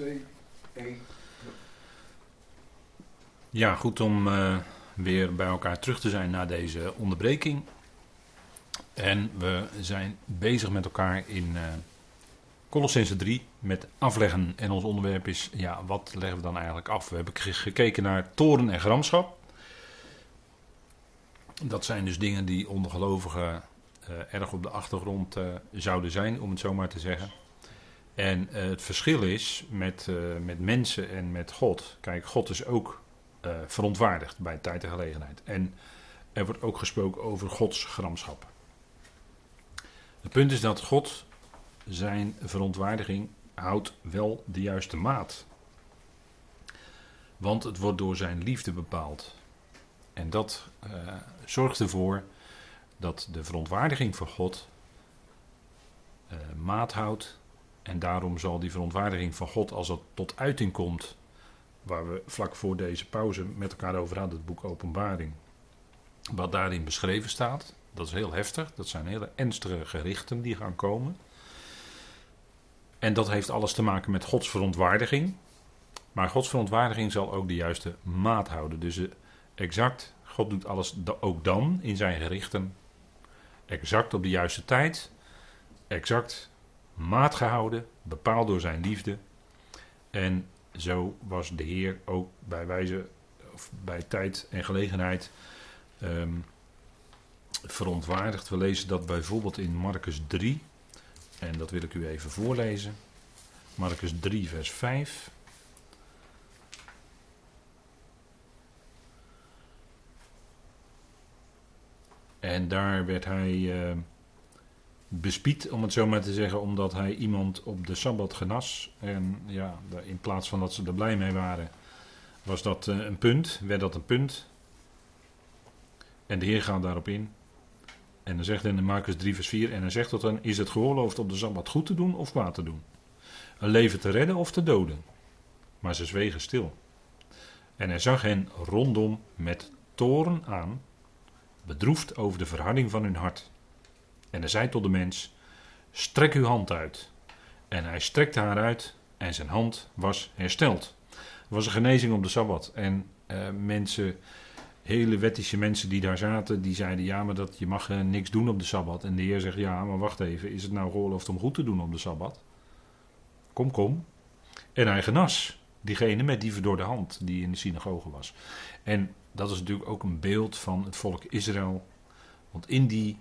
2, 1. Ja, goed om uh, weer bij elkaar terug te zijn na deze onderbreking. En we zijn bezig met elkaar in uh, Colossense 3 met afleggen. En ons onderwerp is, ja, wat leggen we dan eigenlijk af? We hebben gekeken naar toren en gramschap. Dat zijn dus dingen die onder gelovigen uh, erg op de achtergrond zouden zijn, om het zo maar te zeggen. En uh, het verschil is met, met mensen en met God. Kijk, God is ook verontwaardigd bij tijd en gelegenheid. En er wordt ook gesproken over Gods gramschap. Het punt is dat God zijn verontwaardiging houdt wel de juiste maat. Want het wordt door zijn liefde bepaald. En dat zorgt ervoor dat de verontwaardiging voor God maat houdt. En daarom zal die verontwaardiging van God, als dat tot uiting komt, waar we vlak voor deze pauze met elkaar over hadden, het boek Openbaring, wat daarin beschreven staat, dat is heel heftig. Dat zijn hele ernstige gerichten die gaan komen. En dat heeft alles te maken met Gods verontwaardiging. Maar Gods verontwaardiging zal ook de juiste maat houden. Dus exact, God doet alles ook dan in zijn gerichten. Exact op de juiste tijd. Exact maat gehouden, bepaald door zijn liefde. En zo was de Heer ook bij wijze, of bij tijd en gelegenheid um, verontwaardigd. We lezen dat bijvoorbeeld in Marcus 3. En dat wil ik u even voorlezen. Marcus 3, vers 5. En daar werd hij uh, bespied, om het zo maar te zeggen, omdat hij iemand op de sabbat genas. En ja, in plaats van dat ze er blij mee waren, was dat uh, een punt, werd dat een punt. En de Heer gaat daarop in. En dan zegt hij in Marcus 3, vers 4: En dan zegt dat dan: Is het geoorloofd op de sabbat goed te doen of kwaad te doen? Een leven te redden of te doden? Maar ze zwegen stil. En hij zag hen rondom met toren aan, bedroefd over de verharding van hun hart. En hij zei tot de mens: Strek uw hand uit. En hij strekte haar uit en zijn hand was hersteld. Er was een genezing op de sabbat. En uh, mensen hele wettische mensen die daar zaten, die zeiden ja, maar dat, je mag uh, niks doen op de Sabbat. En de Heer zegt ja, maar wacht even, is het nou geoorloofd om goed te doen op de Sabbat? Kom, kom. En hij genas diegene met die verdorde hand die in de synagoge was. En dat is natuurlijk ook een beeld van het volk Israël. Want in die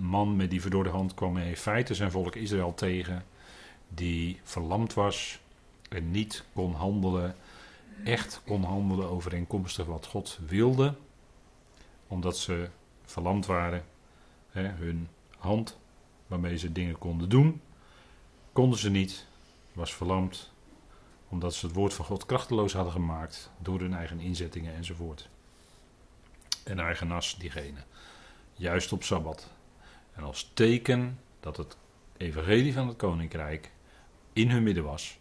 man met die verdorde hand kwam in feite zijn volk Israël tegen, die verlamd was en niet kon handelen echt kon handelen overeenkomstig wat God wilde, omdat ze verlamd waren, hè, hun hand waarmee ze dingen konden doen, konden ze niet, was verlamd, omdat ze het woord van God krachteloos hadden gemaakt door hun eigen inzettingen enzovoort. En hij genas diegene, juist op Sabbat. En als teken dat het evangelie van het koninkrijk in hun midden was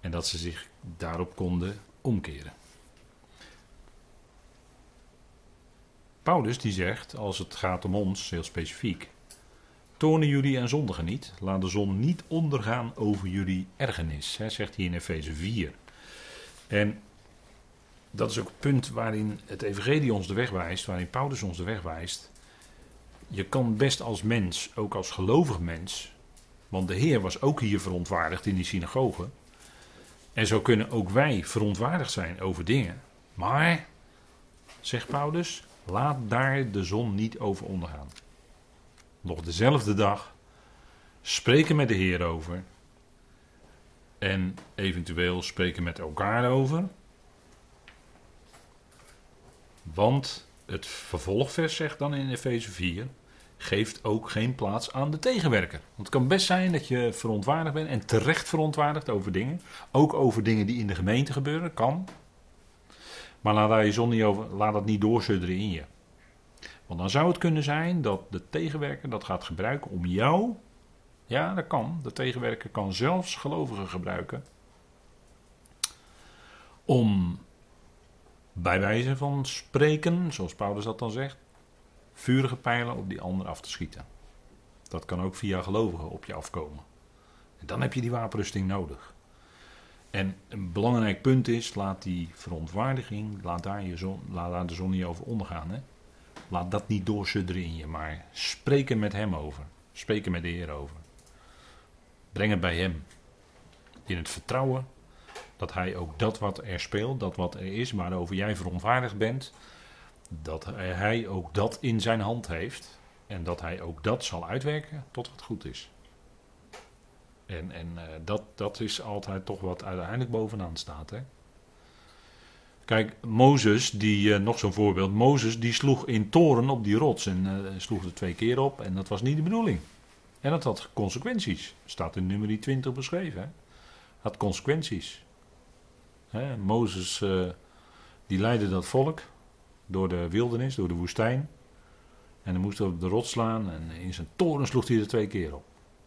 en dat ze zich daarop konden omkeren. Paulus die zegt, als het gaat om ons, heel specifiek, tonen jullie en zondigen niet, laat de zon niet ondergaan over jullie ergernis, hè, zegt hij in Efeze 4. En dat is ook het punt waarin het evangelie ons de weg wijst, waarin Paulus ons de weg wijst. Je kan best als mens, ook als gelovig mens, want de Heer was ook hier verontwaardigd in die synagoge, en zo kunnen ook wij verontwaardigd zijn over dingen. Maar, zegt Paulus, laat daar de zon niet over ondergaan. Nog dezelfde dag spreken met de Heer over. En eventueel spreken met elkaar over. Want het vervolgvers zegt dan in Efeze 4: geeft ook geen plaats aan de tegenwerker. Want het kan best zijn dat je verontwaardigd bent en terecht verontwaardigd over dingen. Ook over dingen die in de gemeente gebeuren, kan. Maar laat daar je zon niet over, laat dat niet doorsudderen in je. Want dan zou het kunnen zijn dat de tegenwerker dat gaat gebruiken om jou. Ja, dat kan. De tegenwerker kan zelfs gelovigen gebruiken. Om bij wijze van spreken, zoals Paulus dat dan zegt, vurige pijlen op die ander af te schieten. Dat kan ook via gelovigen op je afkomen. En dan heb je die wapenrusting nodig. En een belangrijk punt is, laat die verontwaardiging, laat daar, je zon, laat daar de zon niet over ondergaan. Hè? Laat dat niet doorsudderen in je, maar spreek er met hem over. Spreek er met de Heer over. Breng het bij hem. In het vertrouwen dat hij ook dat wat er speelt, dat wat er is, waarover jij verontwaardigd bent, dat hij ook dat in zijn hand heeft. En dat hij ook dat zal uitwerken tot wat goed is. En, en uh, dat, dat is altijd toch wat uiteindelijk bovenaan staat. Hè? Kijk, Mozes, die, uh, nog zo'n voorbeeld. Mozes die sloeg in toren op die rots en uh, sloeg er twee keer op. En dat was niet de bedoeling. En dat had consequenties. Staat in nummer 20 beschreven. Hè? Had consequenties. Hè? Mozes die leidde dat volk door de wildernis, door de woestijn. En dan moest hij op de rots slaan en in zijn toren sloeg hij er twee keer op.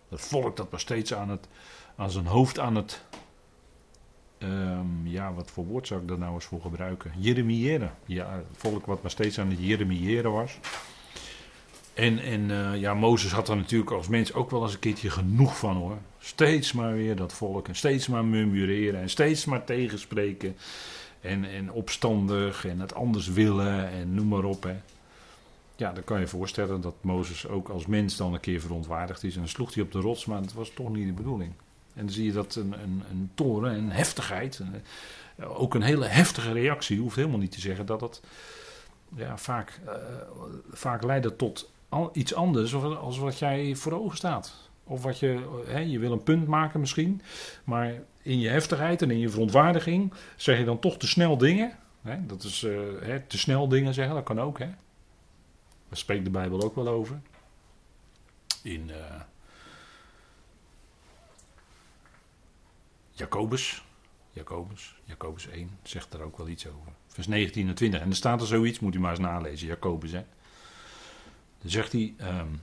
Het volk dat was steeds aan, het, aan zijn hoofd aan het. Um, ja, wat voor woord zou ik daar nou eens voor gebruiken? Jeremiëren. Ja, het volk wat maar steeds aan het jeremiëren was. En, en uh, ja, Mozes had er natuurlijk als mens ook wel eens een keertje genoeg van hoor. Steeds maar weer dat volk en steeds maar murmureren en steeds maar tegenspreken. En, en opstandig en het anders willen en noem maar op. Hè. Ja, dan kan je voorstellen dat Mozes ook als mens dan een keer verontwaardigd is. En sloeg hij op de rots, maar dat was toch niet de bedoeling. En dan zie je dat een, een, een toren, een heftigheid, een, ook een hele heftige reactie, hoeft helemaal niet te zeggen dat dat ja, vaak, uh, vaak leidt tot al, iets anders als wat jij voor ogen staat. Of wat je, hè, je wil een punt maken misschien, maar in je heftigheid en in je verontwaardiging zeg je dan toch te snel dingen. Hè? Dat is uh, hè, te snel dingen zeggen, dat kan ook. Hè? Daar spreekt de Bijbel ook wel over. In uh, Jacobus, Jacobus, Jacobus 1 zegt daar ook wel iets over. Vers 19 en 20. En er staat er zoiets, moet u maar eens nalezen, Jacobus. Hè. Dan zegt hij, um,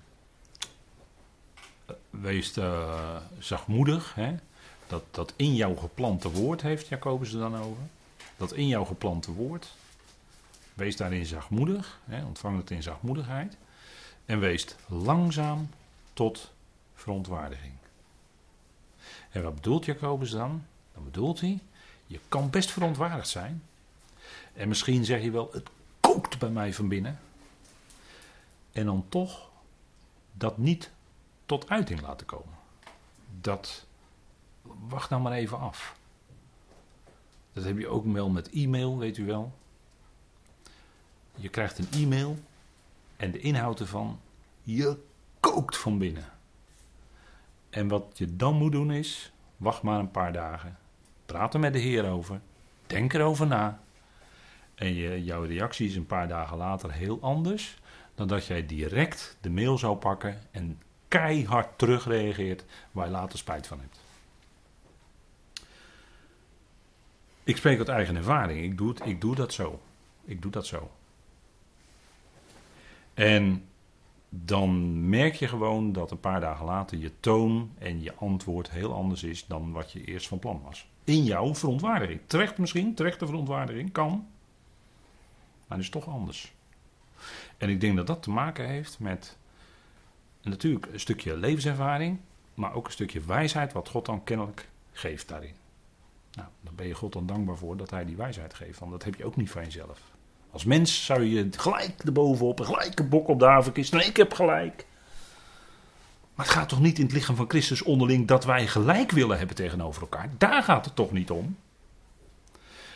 wees uh, zachtmoedig, hè. Dat, dat in jouw geplante woord heeft Jacobus er dan over. Dat in jouw geplante woord. Wees daarin zachtmoedig, hè, ontvang het in zachtmoedigheid. En wees langzaam tot verontwaardiging. En wat bedoelt Jacobus dan? Dan bedoelt hij, je kan best verontwaardigd zijn. En misschien zeg je wel, het kookt bij mij van binnen. En dan toch dat niet tot uiting laten komen. Dat, wacht nou maar even af. Dat heb je ook wel met e-mail, weet u wel. Je krijgt een e-mail en de inhoud ervan, je kookt van binnen. En wat je dan moet doen is, wacht maar een paar dagen. Praat er met de Heer over. Denk erover na. En je, jouw reactie is een paar dagen later heel anders dan dat jij direct de mail zou pakken en keihard terugreageert waar je later spijt van hebt. Ik spreek uit eigen ervaring. Ik doe, het, ik doe dat zo. Ik doe dat zo. En dan merk je gewoon dat een paar dagen later je toon en je antwoord heel anders is dan wat je eerst van plan was. In jouw verontwaardiging. Terecht misschien, terechte verontwaardiging, kan. Maar het is toch anders. En ik denk dat dat te maken heeft met natuurlijk een stukje levenservaring, maar ook een stukje wijsheid wat God dan kennelijk geeft daarin. Nou, dan ben je God dan dankbaar voor dat hij die wijsheid geeft, want dat heb je ook niet van jezelf. Als mens zou je gelijk erbovenop, gelijk een bok op de havenkist. Nee, ik heb gelijk. Maar het gaat toch niet in het lichaam van Christus onderling dat wij gelijk willen hebben tegenover elkaar? Daar gaat het toch niet om?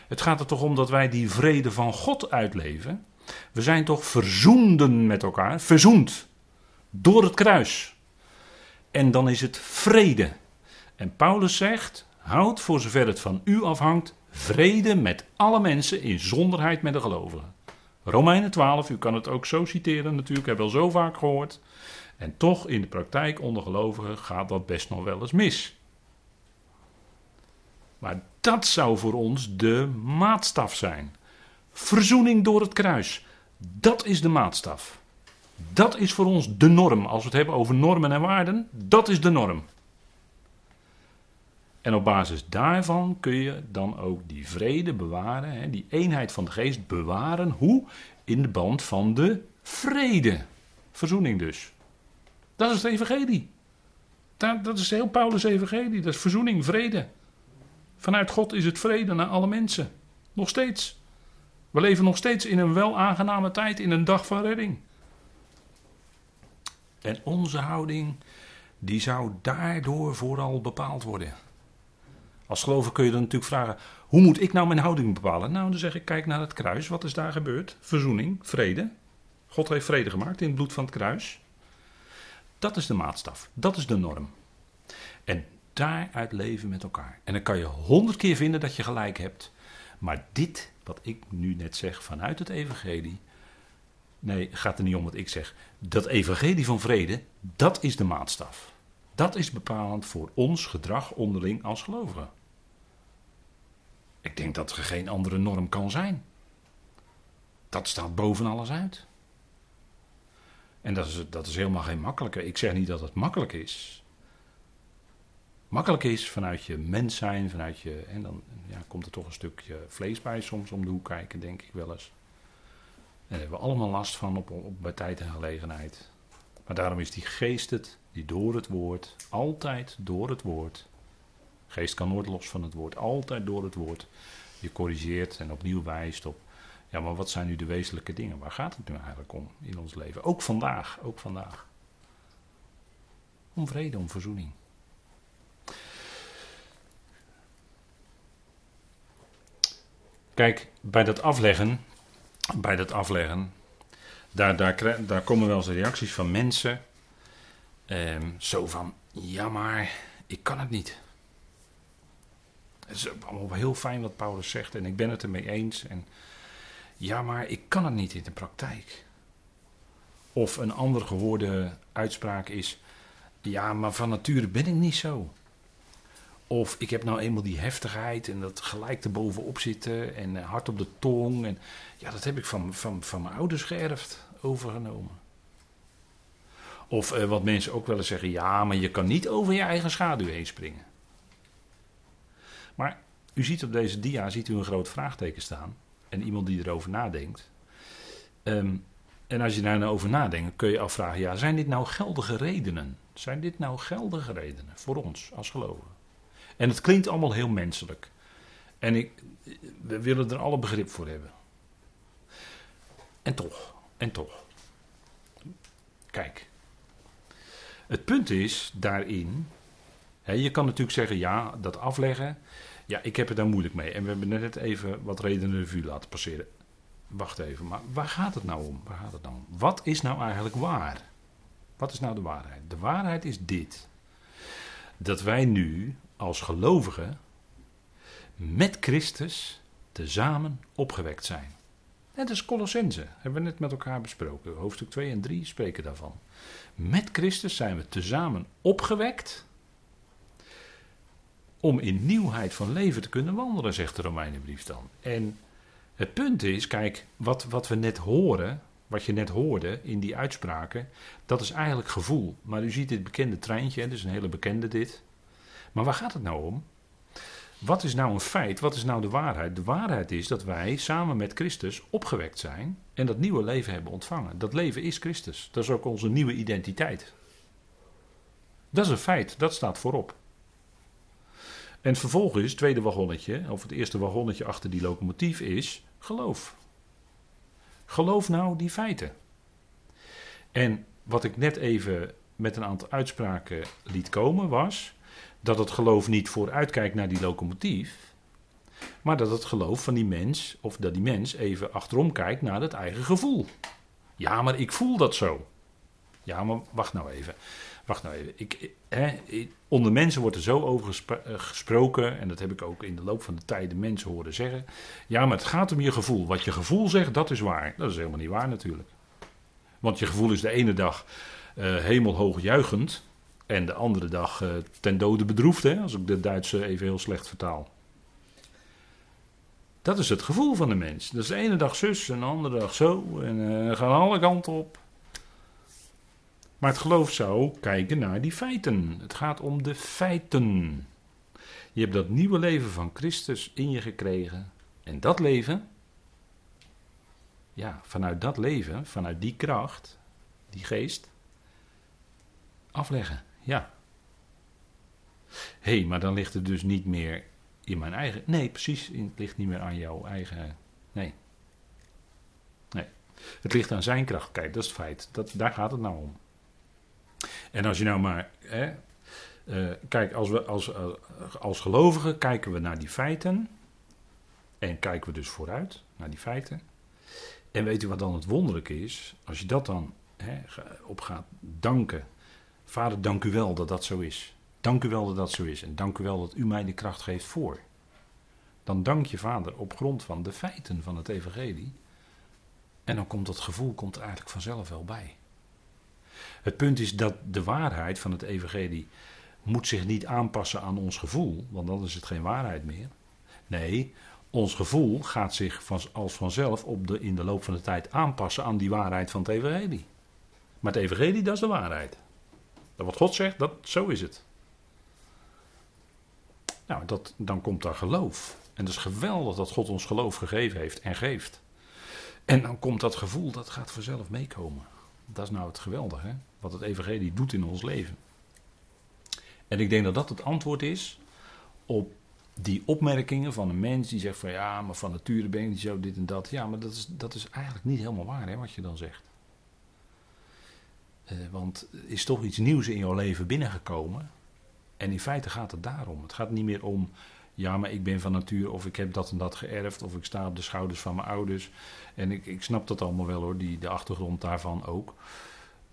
Het gaat er toch om dat wij die vrede van God uitleven? We zijn toch verzoenden met elkaar, verzoend door het kruis. En dan is het vrede. En Paulus zegt: houd voor zover het van u afhangt vrede met alle mensen in zonderheid met de gelovigen. Romeinen 12, u kan het ook zo citeren natuurlijk, heb wel zo vaak gehoord. En toch in de praktijk onder gelovigen gaat dat best nog wel eens mis. Maar dat zou voor ons de maatstaf zijn. Verzoening door het kruis. Dat is de maatstaf. Dat is voor ons de norm. Als we het hebben over normen en waarden, dat is de norm. En op basis daarvan kun je dan ook die vrede bewaren, hè, die eenheid van de geest bewaren. Hoe? In de band van de vrede. Verzoening dus. Dat is het evangelie. Dat, dat is heel Paulus' evangelie. Dat is verzoening, vrede. Vanuit God is het vrede naar alle mensen. Nog steeds. We leven nog steeds in een wel aangename tijd, in een dag van redding. En onze houding, die zou daardoor vooral bepaald worden. Als gelover kun je dan natuurlijk vragen: hoe moet ik nou mijn houding bepalen? Nou, dan zeg ik: kijk naar het kruis. Wat is daar gebeurd? Verzoening, vrede. God heeft vrede gemaakt in het bloed van het kruis. Dat is de maatstaf. Dat is de norm. En daaruit leven met elkaar. En dan kan je honderd keer vinden dat je gelijk hebt. Maar dit, wat ik nu net zeg vanuit het evangelie. Nee, gaat er niet om wat ik zeg. Dat evangelie van vrede, dat is de maatstaf. Dat is bepalend voor ons gedrag onderling als gelovigen. Ik denk dat er geen andere norm kan zijn. Dat staat boven alles uit. En dat is, dat is helemaal geen makkelijke. Ik zeg niet dat het makkelijk is. Makkelijk is vanuit je mens zijn, vanuit je. En dan ja, komt er toch een stukje vlees bij soms om de hoek kijken, denk ik wel eens. En daar hebben we allemaal last van op, op, bij tijd en gelegenheid. Maar daarom is die geest het, die door het woord, altijd door het woord. Geest kan nooit los van het woord, altijd door het woord. Je corrigeert en opnieuw wijst op ja, maar wat zijn nu de wezenlijke dingen? Waar gaat het nu eigenlijk om in ons leven? Ook vandaag, ook vandaag. Om vrede, om verzoening. Kijk, bij dat afleggen, bij dat afleggen, daar, daar, daar komen wel eens reacties van mensen. Ehm, zo van, ja maar, ik kan het niet. Het is allemaal heel fijn wat Paulus zegt en ik ben het ermee eens. En ja, maar ik kan het niet in de praktijk. Of een andere gehoorde uitspraak is: Ja, maar van nature ben ik niet zo. Of ik heb nou eenmaal die heftigheid en dat gelijk erbovenop zitten en hard op de tong. En, ja, dat heb ik van, van, van mijn ouders geërfd, overgenomen. Of eh, wat mensen ook wel eens zeggen: Ja, maar je kan niet over je eigen schaduw heen springen. Maar u ziet op deze dia ziet u een groot vraagteken staan en iemand die erover nadenkt. Ehm, en als je daar nou nadenkt, kun je afvragen: ja, zijn dit nou geldige redenen? Zijn dit nou geldige redenen voor ons als gelovigen? En het klinkt allemaal heel menselijk. En ik, we willen er alle begrip voor hebben. En toch, en toch. Kijk. Het punt is daarin. Je kan natuurlijk zeggen: ja, dat afleggen. Ja, ik heb het daar moeilijk mee. En we hebben net even wat redenen de revue laten passeren. Wacht even, maar waar gaat het nou om? Waar gaat het nou om? Wat is nou eigenlijk waar? Wat is nou de waarheid? De waarheid is dit. Dat wij nu als gelovigen met Christus tezamen opgewekt zijn. Net als Colossense, hebben we net met elkaar besproken. Hoofdstuk 2 en 3 spreken daarvan. Met Christus zijn we tezamen opgewekt om in nieuwheid van leven te kunnen wandelen, zegt de Romeinenbrief dan. En het punt is, kijk, wat, wat we net horen, wat je net hoorde in die uitspraken, dat is eigenlijk gevoel. Maar u ziet dit bekende treintje, dat is een hele bekende dit. Maar waar gaat het nou om? Wat is nou een feit? Wat is nou de waarheid? De waarheid is dat wij samen met Christus opgewekt zijn en dat nieuwe leven hebben ontvangen. Dat leven is Christus. Dat is ook onze nieuwe identiteit. Dat is een feit, dat staat voorop. En vervolgens, het tweede wagonnetje, of het eerste wagonnetje achter die locomotief is geloof. Geloof nou die feiten. En wat ik net even met een aantal uitspraken liet komen was dat het geloof niet vooruitkijkt naar die locomotief, maar dat het geloof van die mens, of dat die mens even achterom kijkt naar het eigen gevoel. Ja, maar ik voel dat zo. Ja, maar wacht nou even. Wacht nou even. Ik, hè, onder mensen wordt er zo over eh, gesproken, en dat heb ik ook in de loop van de tijden mensen horen zeggen. Ja, maar het gaat om je gevoel. Wat je gevoel zegt, dat is waar. Dat is helemaal niet waar natuurlijk. Want je gevoel is de ene dag uh, hemelhoog juichend, en de andere dag uh, ten dode bedroefd, hè, als ik de Duitse even heel slecht vertaal. Dat is het gevoel van de mens. Dat is de ene dag zus en de andere dag zo. En uh, gaan alle kanten op. Maar het geloof zou kijken naar die feiten. Het gaat om de feiten. Je hebt dat nieuwe leven van Christus in je gekregen. En dat leven, ja, vanuit dat leven, vanuit die kracht, die geest, afleggen. Ja. Hé, hey, maar dan ligt het dus niet meer in mijn eigen. Nee, precies. Het ligt niet meer aan jouw eigen. Nee. Nee. Het ligt aan zijn kracht. Kijk, dat is het feit. Dat, daar gaat het nou om. En als je nou maar. Hè, uh, kijk, als, we, als, uh, als gelovigen kijken we naar die feiten. En kijken we dus vooruit naar die feiten. En weet u wat dan het wonderlijke is? Als je dat dan hè, op gaat danken. Vader, dank u wel dat dat zo is. Dank u wel dat dat zo is. En dank u wel dat u mij de kracht geeft voor. Dan dank je vader op grond van de feiten van het evangelie. En dan komt dat gevoel komt eigenlijk vanzelf wel bij. Het punt is dat de waarheid van het evangelie moet zich niet aanpassen aan ons gevoel, want dan is het geen waarheid meer. Nee, ons gevoel gaat zich als vanzelf op de, in de loop van de tijd aanpassen aan die waarheid van het evangelie. Maar het evangelie, dat is de waarheid. Dat wat God zegt, dat, zo is het. Nou, dat, dan komt daar geloof. En het is geweldig dat God ons geloof gegeven heeft en geeft. En dan komt dat gevoel, dat gaat vanzelf meekomen. Dat is nou het geweldige, wat het evangelie doet in ons leven. En ik denk dat dat het antwoord is op die opmerkingen van een mens die zegt van ja, maar van nature ben je zo dit en dat. Ja, maar dat is, dat is eigenlijk niet helemaal waar hè, wat je dan zegt. Uh, want er is toch iets nieuws in jouw leven binnengekomen. En in feite gaat het daarom. Het gaat niet meer om, ja, maar ik ben van natuur of ik heb dat en dat geërfd of ik sta op de schouders van mijn ouders. En ik, ik snap dat allemaal wel hoor, die, de achtergrond daarvan ook.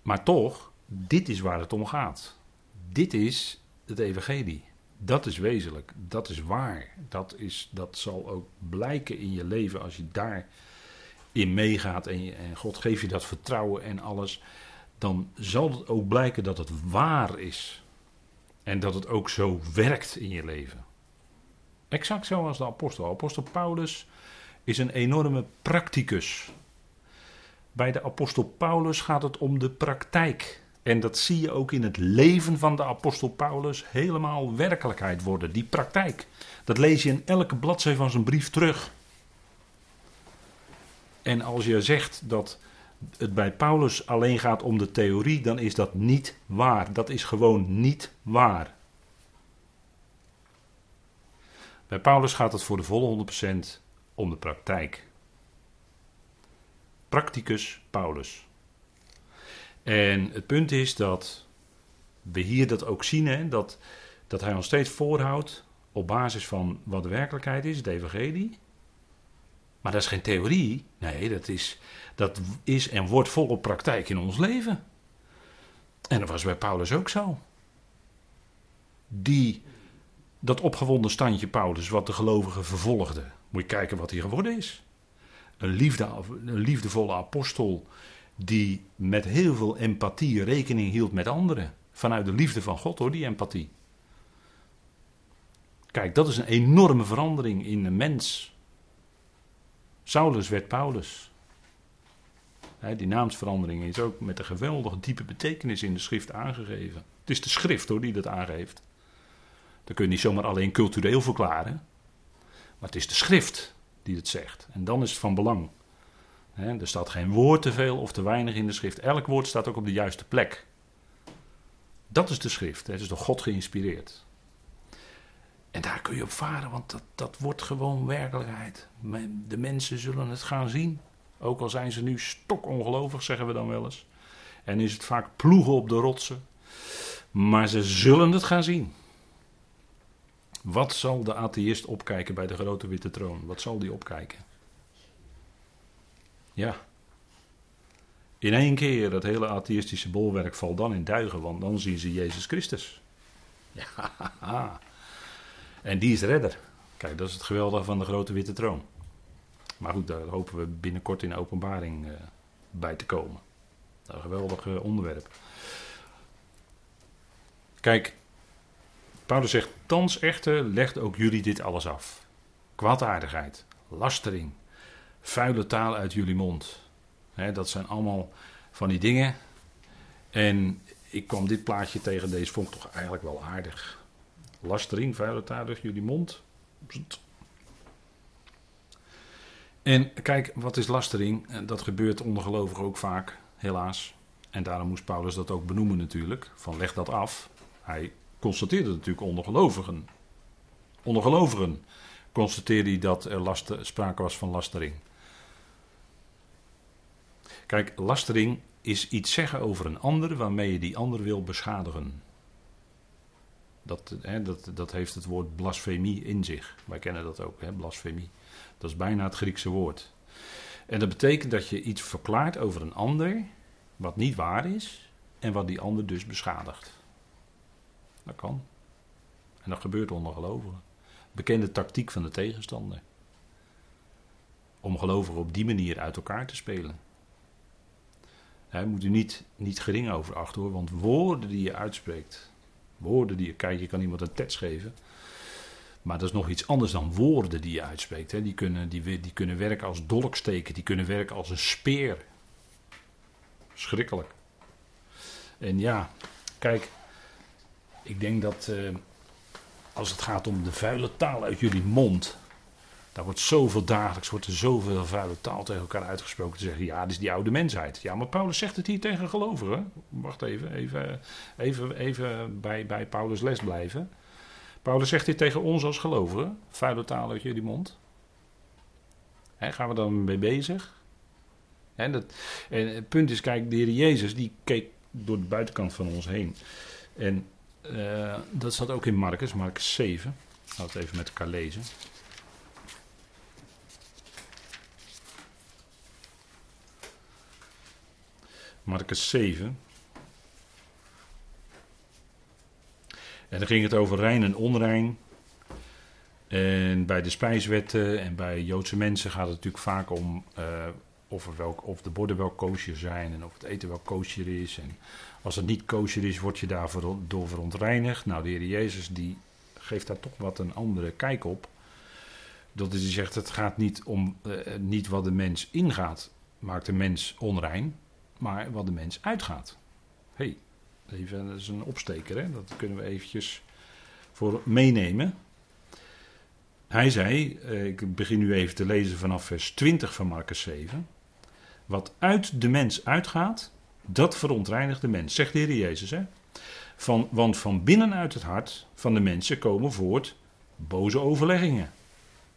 Maar toch, dit is waar het om gaat. Dit is het evangelie. Dat is wezenlijk, dat is waar. Dat, is, dat zal ook blijken in je leven als je daarin meegaat en, en God geeft je dat vertrouwen en alles. Dan zal het ook blijken dat het waar is. En dat het ook zo werkt in je leven. Exact zoals de apostel. Apostel Paulus is een enorme practicus. Bij de apostel Paulus gaat het om de praktijk. En dat zie je ook in het leven van de apostel Paulus helemaal werkelijkheid worden. Die praktijk. Dat lees je in elke bladzijde van zijn brief terug. En als je zegt dat het bij Paulus alleen gaat om de theorie, dan is dat niet waar. Dat is gewoon niet waar. Bij Paulus gaat het voor de volle 100% om de praktijk. Practicus Paulus. En het punt is dat we hier dat ook zien, hè, dat, dat hij ons steeds voorhoudt op basis van wat de werkelijkheid is, het evangelie. Maar dat is geen theorie. Nee, dat is, dat is en wordt volop praktijk in ons leven. En dat was bij Paulus ook zo. Die, dat opgewonden standje Paulus, wat de gelovigen vervolgde. Moet je kijken wat hij geworden is. Een, liefde, een liefdevolle apostel die met heel veel empathie rekening hield met anderen. Vanuit de liefde van God hoor, die empathie. Kijk, dat is een enorme verandering in een mens. Saulus werd Paulus. die naamsverandering is ook met een geweldige diepe betekenis in de schrift aangegeven. Het is de schrift hoor die dat aangeeft. Dat kun je niet zomaar alleen cultureel verklaren. Maar het is de schrift die het zegt. En dan is het van belang er staat geen woord te veel of te weinig in de schrift. Elk woord staat ook op de juiste plek. Dat is de schrift. Het is door God geïnspireerd. En daar kun je op varen, want dat, dat wordt gewoon werkelijkheid. De mensen zullen het gaan zien. Ook al zijn ze nu stokongelovig, zeggen we dan wel eens. En is het vaak ploegen op de rotsen. Maar ze zullen het gaan zien. Wat zal de atheïst opkijken bij de grote witte troon? Wat zal die opkijken? Ja. In één keer, dat hele atheïstische bolwerk valt dan in duigen, want dan zien ze Jezus Christus. Ja, en die is redder. Kijk, dat is het geweldige van de grote witte troon. Maar goed, daar hopen we binnenkort in openbaring uh, bij te komen. Een geweldig uh, onderwerp. Kijk, Paulus zegt, thans echter legt ook jullie dit alles af. Kwaadaardigheid, lastering, vuile taal uit jullie mond. dat zijn allemaal van die dingen. En ik kwam dit plaatje tegen, deze vond toch eigenlijk wel aardig. Lastering, vuile taal uit jullie mond. En kijk, wat is lastering? Dat gebeurt ondergelovigen ook vaak, helaas. En daarom moest Paulus dat ook benoemen natuurlijk. Van leg dat af. Hij constateerde natuurlijk ondergelovigen. Onder gelovigen constateerde hij dat er laster, sprake was van lastering. Kijk, lastering is iets zeggen over een ander waarmee je die ander wil beschadigen. Dat, hè, dat, dat heeft het woord blasfemie in zich. Wij kennen dat ook, hè, blasfemie. Dat is bijna het Griekse woord. En dat betekent dat je iets verklaart over een ander wat niet waar is en wat die ander dus beschadigt. Dat kan. En dat gebeurt onder gelovigen. Bekende tactiek van de tegenstander. Om gelovigen op die manier uit elkaar te spelen. Daar moet u niet, niet gering over achten hoor, want woorden die je uitspreekt, woorden die je, kijk, je kan iemand een tets geven, maar dat is nog iets anders dan woorden die je uitspreekt. Die, kunnen, die, die kunnen werken als dolksteken, die kunnen werken als een speer. Schrikkelijk. En ja, kijk, ik denk dat eh, als het gaat om de vuile taal uit jullie mond, daar wordt zoveel dagelijks, wordt er zoveel vuile taal tegen elkaar uitgesproken. Te zeggen, ja, dat is die oude mensheid. Ja, maar Paulus zegt het hier tegen gelovigen. Wacht even, even, even, even bij, bij Paulus les blijven. Paulus zegt dit tegen ons als gelovigen. Vuile taal uit jullie mond. Gaan we dan mee bezig? En, dat, en het punt is, kijk, de Heer Jezus die keek door de buitenkant van ons heen. En uh, dat staat ook in Marcus, Marcus 7. Laten we het even met elkaar lezen. Marcus 7. En dan ging het over rein en onrein. En bij de spijswetten en bij Joodse mensen gaat het natuurlijk vaak om uh, of, of de borden wel kosher zijn en of het eten wel kosher is. En als het niet kosher is, word je daardoor door verontreinigd. Nou, de Heer Jezus die geeft daar toch wat een andere kijk op. Dat is, hij zegt, het gaat niet om uh, niet wat de mens ingaat, maakt de mens onrein maar wat de mens uitgaat. hey, even, dat is een opsteker, hè? dat kunnen we eventjes voor meenemen. Hij zei, eh, ik begin nu even te lezen vanaf vers 20 van Marcus 7. Wat uit de mens uitgaat, dat verontreinigt de mens, zegt de Heer Jezus. Hè? Van, want van binnenuit het hart van de mensen komen voort boze overleggingen,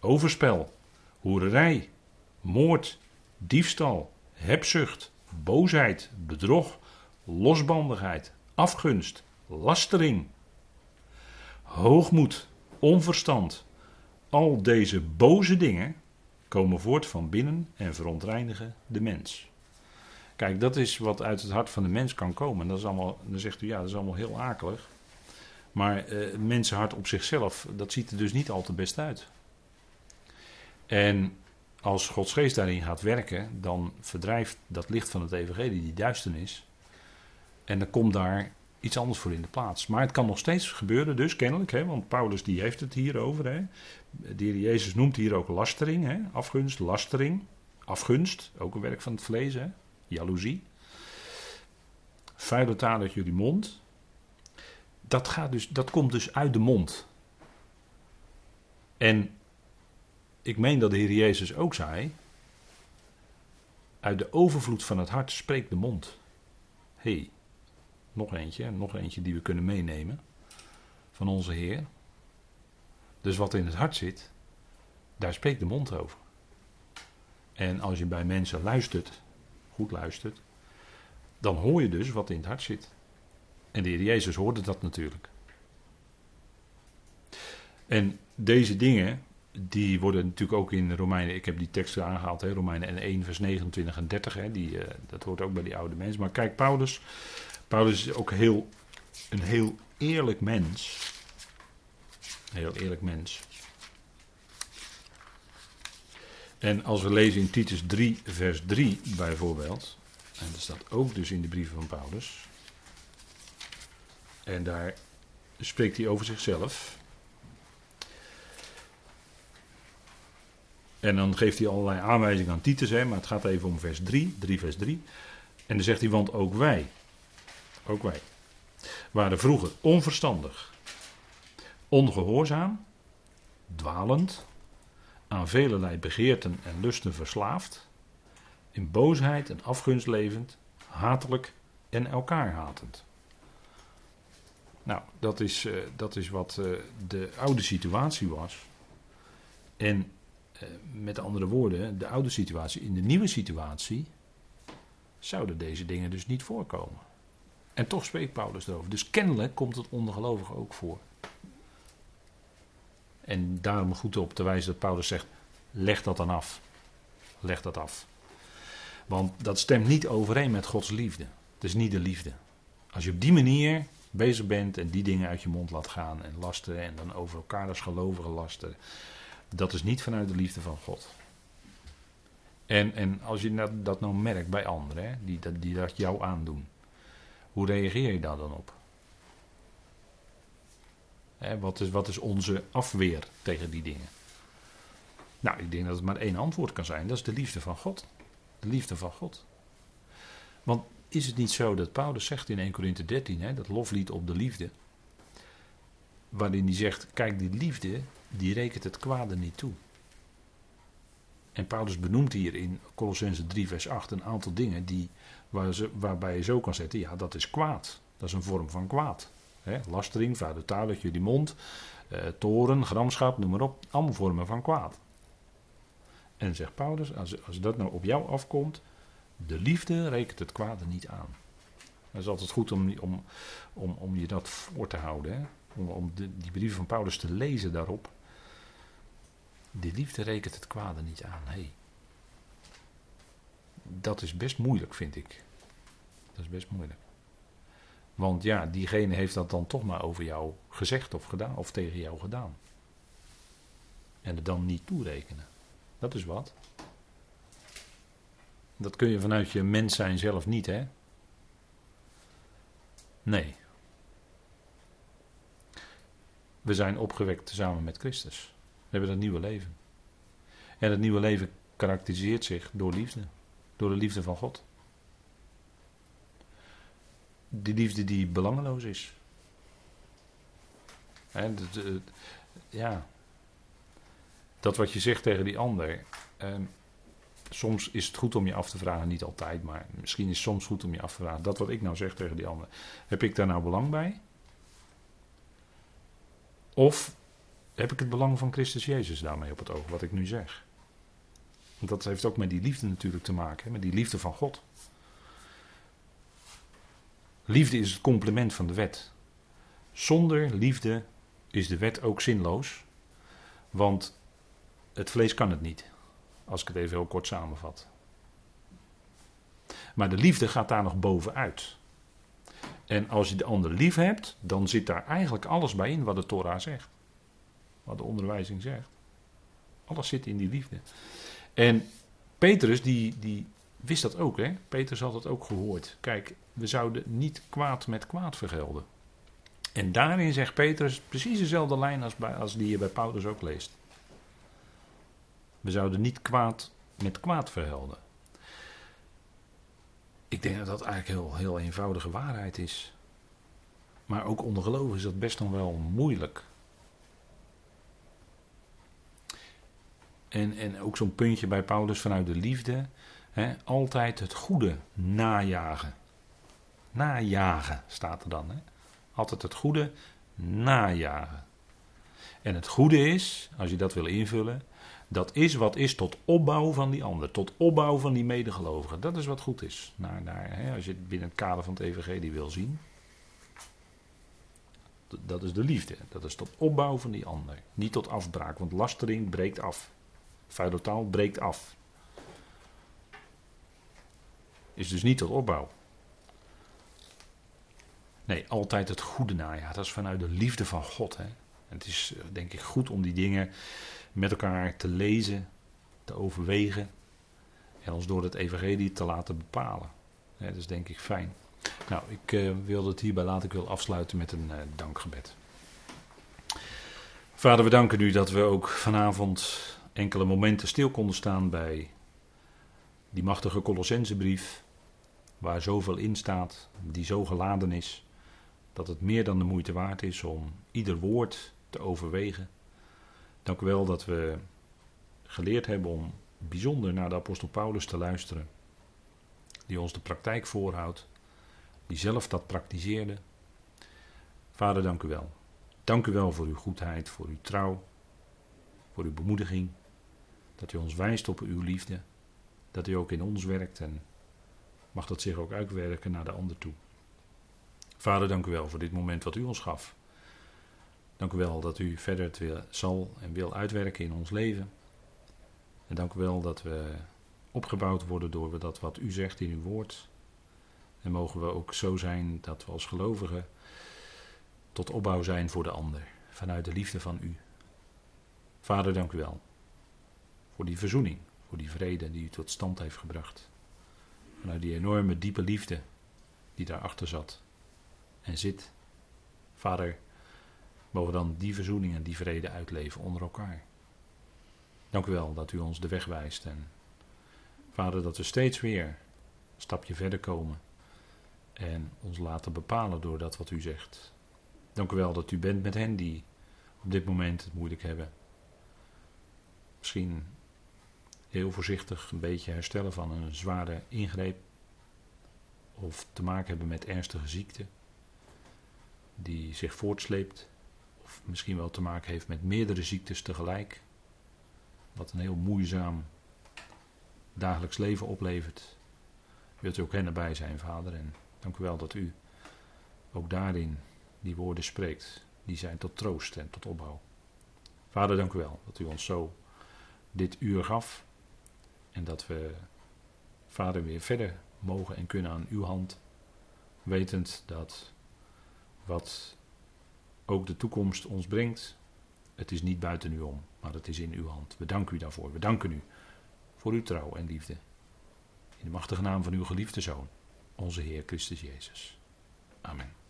overspel, hoererij, moord, diefstal, hebzucht, boosheid, bedrog, losbandigheid, afgunst, lastering, hoogmoed, onverstand. Al deze boze dingen komen voort van binnen en verontreinigen de mens. Kijk, dat is wat uit het hart van de mens kan komen. Dat is allemaal, dan zegt u ja, dat is allemaal heel akelig. Maar uh, mensenhart op zichzelf, dat ziet er dus niet al te best uit. En als Gods geest daarin gaat werken, dan verdrijft dat licht van het evangelie die duisternis. En dan komt daar iets anders voor in de plaats. Maar het kan nog steeds gebeuren, dus kennelijk, hè, want Paulus die heeft het hier over. Hè. De heer Jezus noemt hier ook lastering, hè, afgunst, lastering. Afgunst, ook een werk van het vlees, hè, jaloezie. Vuile taal uit jullie mond. Dat, gaat dus, dat komt dus uit de mond. En ik meen dat de Heer Jezus ook zei: Uit de overvloed van het hart spreekt de mond. Hé, hey, nog eentje, nog eentje die we kunnen meenemen van onze Heer. Dus wat in het hart zit, daar spreekt de mond over. En als je bij mensen luistert, goed luistert, dan hoor je dus wat in het hart zit. En de Heer Jezus hoorde dat natuurlijk. En deze dingen, die worden natuurlijk ook in Romeinen, ik heb die teksten aangehaald, hè, Romeinen 1 vers 29 en 30, hè, die, uh, dat hoort ook bij die oude mensen. Maar kijk, Paulus, Paulus is ook heel, een heel eerlijk mens. Een heel eerlijk mens. En als we lezen in Titus 3 vers 3 bijvoorbeeld, en dat staat ook dus in de brieven van Paulus, en daar spreekt hij over zichzelf. En dan geeft hij allerlei aanwijzingen aan Titus, hè, maar het gaat even om vers 3, 3 vers 3. En dan zegt hij, want ook wij, ook wij, waren vroeger onverstandig, ongehoorzaam, dwalend, aan velelei begeerten en lusten verslaafd, in boosheid en afgunst levend, hatelijk en elkaar hatend. Nou, dat is, eh, dat is wat eh, de oude situatie was. En eh, met andere woorden, de oude situatie, in de nieuwe situatie zouden deze dingen dus niet voorkomen. En toch spreekt Paulus erover. Dus kennelijk komt het ondergelovigen ook voor. En daarom goed op te wijzen dat Paulus zegt: leg dat dan af. Leg dat af. Want dat stemt niet overeen met Gods liefde. Het is niet de liefde. Als je op die manier bezig bent en die dingen uit je mond laat gaan en lasten en dan over elkaar als gelovigen lasten, dat is niet vanuit de liefde van God. En, en als je dat nou merkt bij anderen, hè, die, die dat jou aandoen, hoe reageer je daar dan op? Wat, is, wat is onze afweer tegen die dingen? Nou, ik denk dat het maar één antwoord kan zijn. Dat is de liefde van God. De liefde van God. Want is het niet zo dat Paulus zegt in 1 Corinthië 13, hè, dat loflied op de liefde, waarin hij zegt, kijk die liefde, die rekent het kwade niet toe. En Paulus benoemt hier in Colossense 3 vers 8 een aantal dingen die, waarbij je zo kan zetten, ja dat is kwaad. Dat is een vorm van kwaad. Hè, lastering, taal uit jullie mond, eh, toren, gramschap, noem maar op. Allemaal vormen van kwaad. En zegt Paulus, als, als dat nou op jou afkomt, de liefde rekent het kwade niet aan. Dat is altijd goed om, om, om, om je dat voor te houden. Hè? Om, de, die brieven van Paulus te lezen daarop. De liefde rekent het kwade niet aan. Hey. Dat is best moeilijk, vind ik. Dat is best moeilijk. Want ja, diegene heeft dat dan toch maar over jou gezegd of gedaan, of tegen jou gedaan. En het dan niet toerekenen. Dat is wat. Dat kun je vanuit je mens zijn zelf niet, hè? Nee. We zijn opgewekt samen met Christus. We hebben dat nieuwe leven. En het nieuwe leven karakteriseert zich door liefde. Door de liefde van God. Die liefde die belangeloos is. Ja. Dat wat je zegt tegen die ander. Eh, soms is het goed om je af te vragen, niet altijd, maar misschien is het soms goed om je af te vragen. Dat wat ik nou zeg tegen die ander, heb ik daar nou belang bij? Of heb ik het belang van Christus Jezus daarmee op het oog, wat ik nu zeg? Want dat heeft ook met die liefde natuurlijk te maken, met die liefde van God. Liefde is het complement van de wet. Zonder liefde is de wet ook zinloos, want het vlees kan het niet. Als ik het even heel kort samenvat. Maar de liefde gaat daar nog bovenuit. En als je de ander lief hebt, dan zit daar eigenlijk alles bij in wat de Torah zegt. Wat de onderwijzing zegt. Alles zit in die liefde. En Petrus, die, die wist dat ook, hè? Petrus had het ook gehoord. Kijk, we zouden niet kwaad met kwaad vergelden. En daarin zegt Petrus precies dezelfde lijn als, bij, als die je bij Paulus ook leest. We zouden niet kwaad met kwaad verhelden. Ik denk dat dat eigenlijk heel, heel eenvoudige waarheid is. Maar ook onder geloven is dat best nog wel moeilijk. En, en ook zo'n puntje bij Paulus vanuit de liefde. Hè, altijd het goede najagen. Najagen staat er dan. Hè? Altijd het goede najagen. En het goede is, als je dat wil invullen, dat is wat is tot opbouw van die ander, tot opbouw van die medegelovigen. Dat is wat goed is. Naar, naar, hè, als je het binnen het kader van het evangelie wil zien. Dat is de liefde. Dat is tot opbouw van die ander. Niet tot afbraak, want lastering breekt af. Vuile breekt af. Is dus niet tot opbouw. Nee, altijd het goede najagen. Dat is vanuit de liefde van God. Hè. Het is eh, denk ik goed om die dingen met elkaar te lezen, te overwegen en ons door het evangelie te laten bepalen. dat is denk ik fijn. Nou, ik uh, wilde het hierbij laten. Ik wil afsluiten met een uh, dankgebed. Vader, we danken u dat we ook vanavond enkele momenten stil konden staan bij die machtige Colossensebrief, waar zoveel in staat, die zo geladen is, dat het meer dan de moeite waard is om ieder woord te overwegen Dank u wel dat we geleerd hebben om bijzonder naar de apostel Paulus te luisteren. Die ons de praktijk voorhoudt. Die zelf dat praktiseerde. Vader, dank u wel. Dank u wel voor uw goedheid, voor uw trouw, voor uw bemoediging. Dat u ons wijst op uw liefde. Dat u ook in ons werkt en mag dat zich ook uitwerken naar de ander toe. Vader, dank u wel voor dit moment wat u ons gaf. Dank u wel dat u verder het zal en wil uitwerken in ons leven. En dank u wel dat we opgebouwd worden door dat wat u zegt in uw woord. En mogen we ook zo zijn dat we als gelovigen tot opbouw zijn voor de ander, vanuit de liefde van u. Vader, dank u wel voor die verzoening, voor die vrede die u tot stand heeft gebracht. Vanuit die enorme diepe liefde die daarachter zat en zit. Vader, mogen dan die verzoening en die vrede uitleven onder elkaar. Dank u wel dat u ons de weg wijst en Vader, dat we steeds weer een stapje verder komen en ons laten bepalen door dat wat u zegt. Dank u wel dat u bent met hen die op dit moment het moeilijk hebben. Misschien heel voorzichtig een beetje herstellen van een zware ingreep. Of te maken hebben met ernstige ziekte die zich voortsleept. Of misschien wel te maken heeft met meerdere ziektes tegelijk. Wat een heel moeizaam dagelijks leven oplevert. Wilt u ook hen erbij zijn, vader. En dank u wel dat u ook daarin die woorden spreekt. Die zijn tot troost en tot opbouw. Vader, dank u wel dat u ons zo dit uur gaf. En dat we, vader, weer verder mogen en kunnen aan uw hand. Wetend dat wat ook de toekomst ons brengt, het is niet buiten u om, maar het is in uw hand. We danken u daarvoor. We danken u voor uw trouw en liefde. In de machtige naam van uw geliefde Zoon, onze Heer Christus Jezus. Amen.